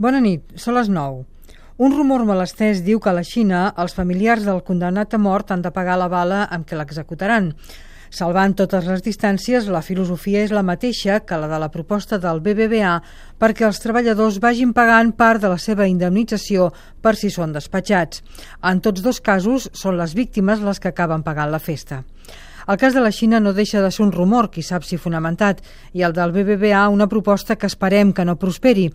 Bona nit, són les 9. Un rumor malestès diu que a la Xina els familiars del condemnat a mort han de pagar la bala amb què l'executaran. Salvant totes les distàncies, la filosofia és la mateixa que la de la proposta del BBVA perquè els treballadors vagin pagant part de la seva indemnització per si són despatxats. En tots dos casos són les víctimes les que acaben pagant la festa. El cas de la Xina no deixa de ser un rumor, qui sap si fonamentat, i el del BBVA una proposta que esperem que no prosperi.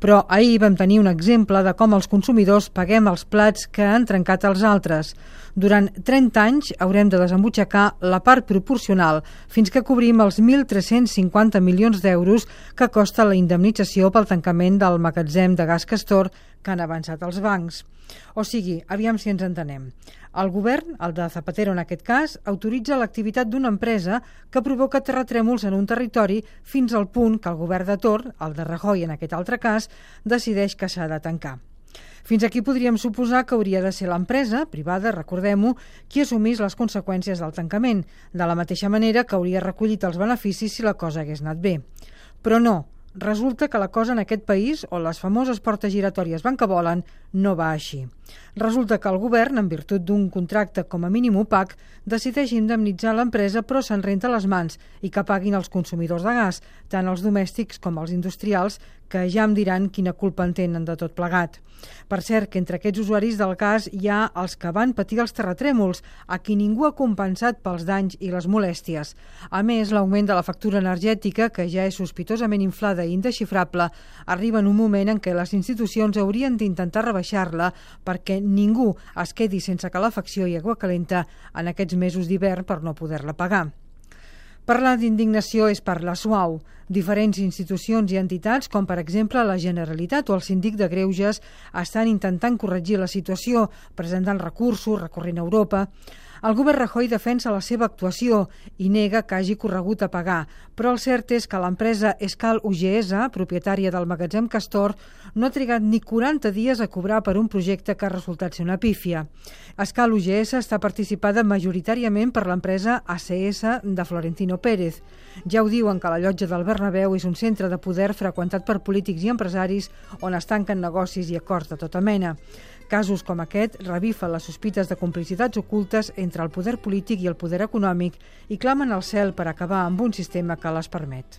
Però ahir vam tenir un exemple de com els consumidors paguem els plats que han trencat els altres. Durant 30 anys haurem de desembutxacar la part proporcional fins que cobrim els 1.350 milions d'euros que costa la indemnització pel tancament del magatzem de gas Castor que han avançat els bancs. O sigui, aviam si ens entenem. El govern, el de Zapatero en aquest cas, autoritza l'activitat d'una empresa que provoca terratrèmols en un territori fins al punt que el govern de Tor, el de Rajoy en aquest altre cas, decideix que s'ha de tancar. Fins aquí podríem suposar que hauria de ser l'empresa, privada, recordem-ho, qui assumís les conseqüències del tancament, de la mateixa manera que hauria recollit els beneficis si la cosa hagués anat bé. Però no, Resulta que la cosa en aquest país, on les famoses portes giratòries van que volen, no va així. Resulta que el govern, en virtut d'un contracte com a mínim opac, decideix indemnitzar l'empresa però se'n renta les mans i que paguin els consumidors de gas, tant els domèstics com els industrials, que ja em diran quina culpa en tenen de tot plegat. Per cert, que entre aquests usuaris del gas hi ha els que van patir els terratrèmols, a qui ningú ha compensat pels danys i les molèsties. A més, l'augment de la factura energètica, que ja és sospitosament inflada i indexifrable, arriba en un moment en què les institucions haurien d'intentar rebaixar-la perquè ningú es quedi sense calefacció i aigua calenta en aquests mesos d'hivern per no poder-la pagar. Parlar d'indignació és parlar suau. Diferents institucions i entitats, com per exemple la Generalitat o el Síndic de Greuges, estan intentant corregir la situació, presentant recursos, recorrent a Europa. El govern Rajoy defensa la seva actuació i nega que hagi corregut a pagar, però el cert és que l'empresa Escal UGS, propietària del magatzem Castor, no ha trigat ni 40 dies a cobrar per un projecte que ha resultat ser una pífia. Escal UGS està participada majoritàriament per l'empresa ACS de Florentino Pérez. Ja ho diuen que la llotja del Bernabéu és un centre de poder freqüentat per polítics i empresaris on es tanquen negocis i acords de tota mena. Casos com aquest revifen les sospites de complicitats ocultes entre el poder polític i el poder econòmic i clamen al cel per acabar amb un sistema que les permet.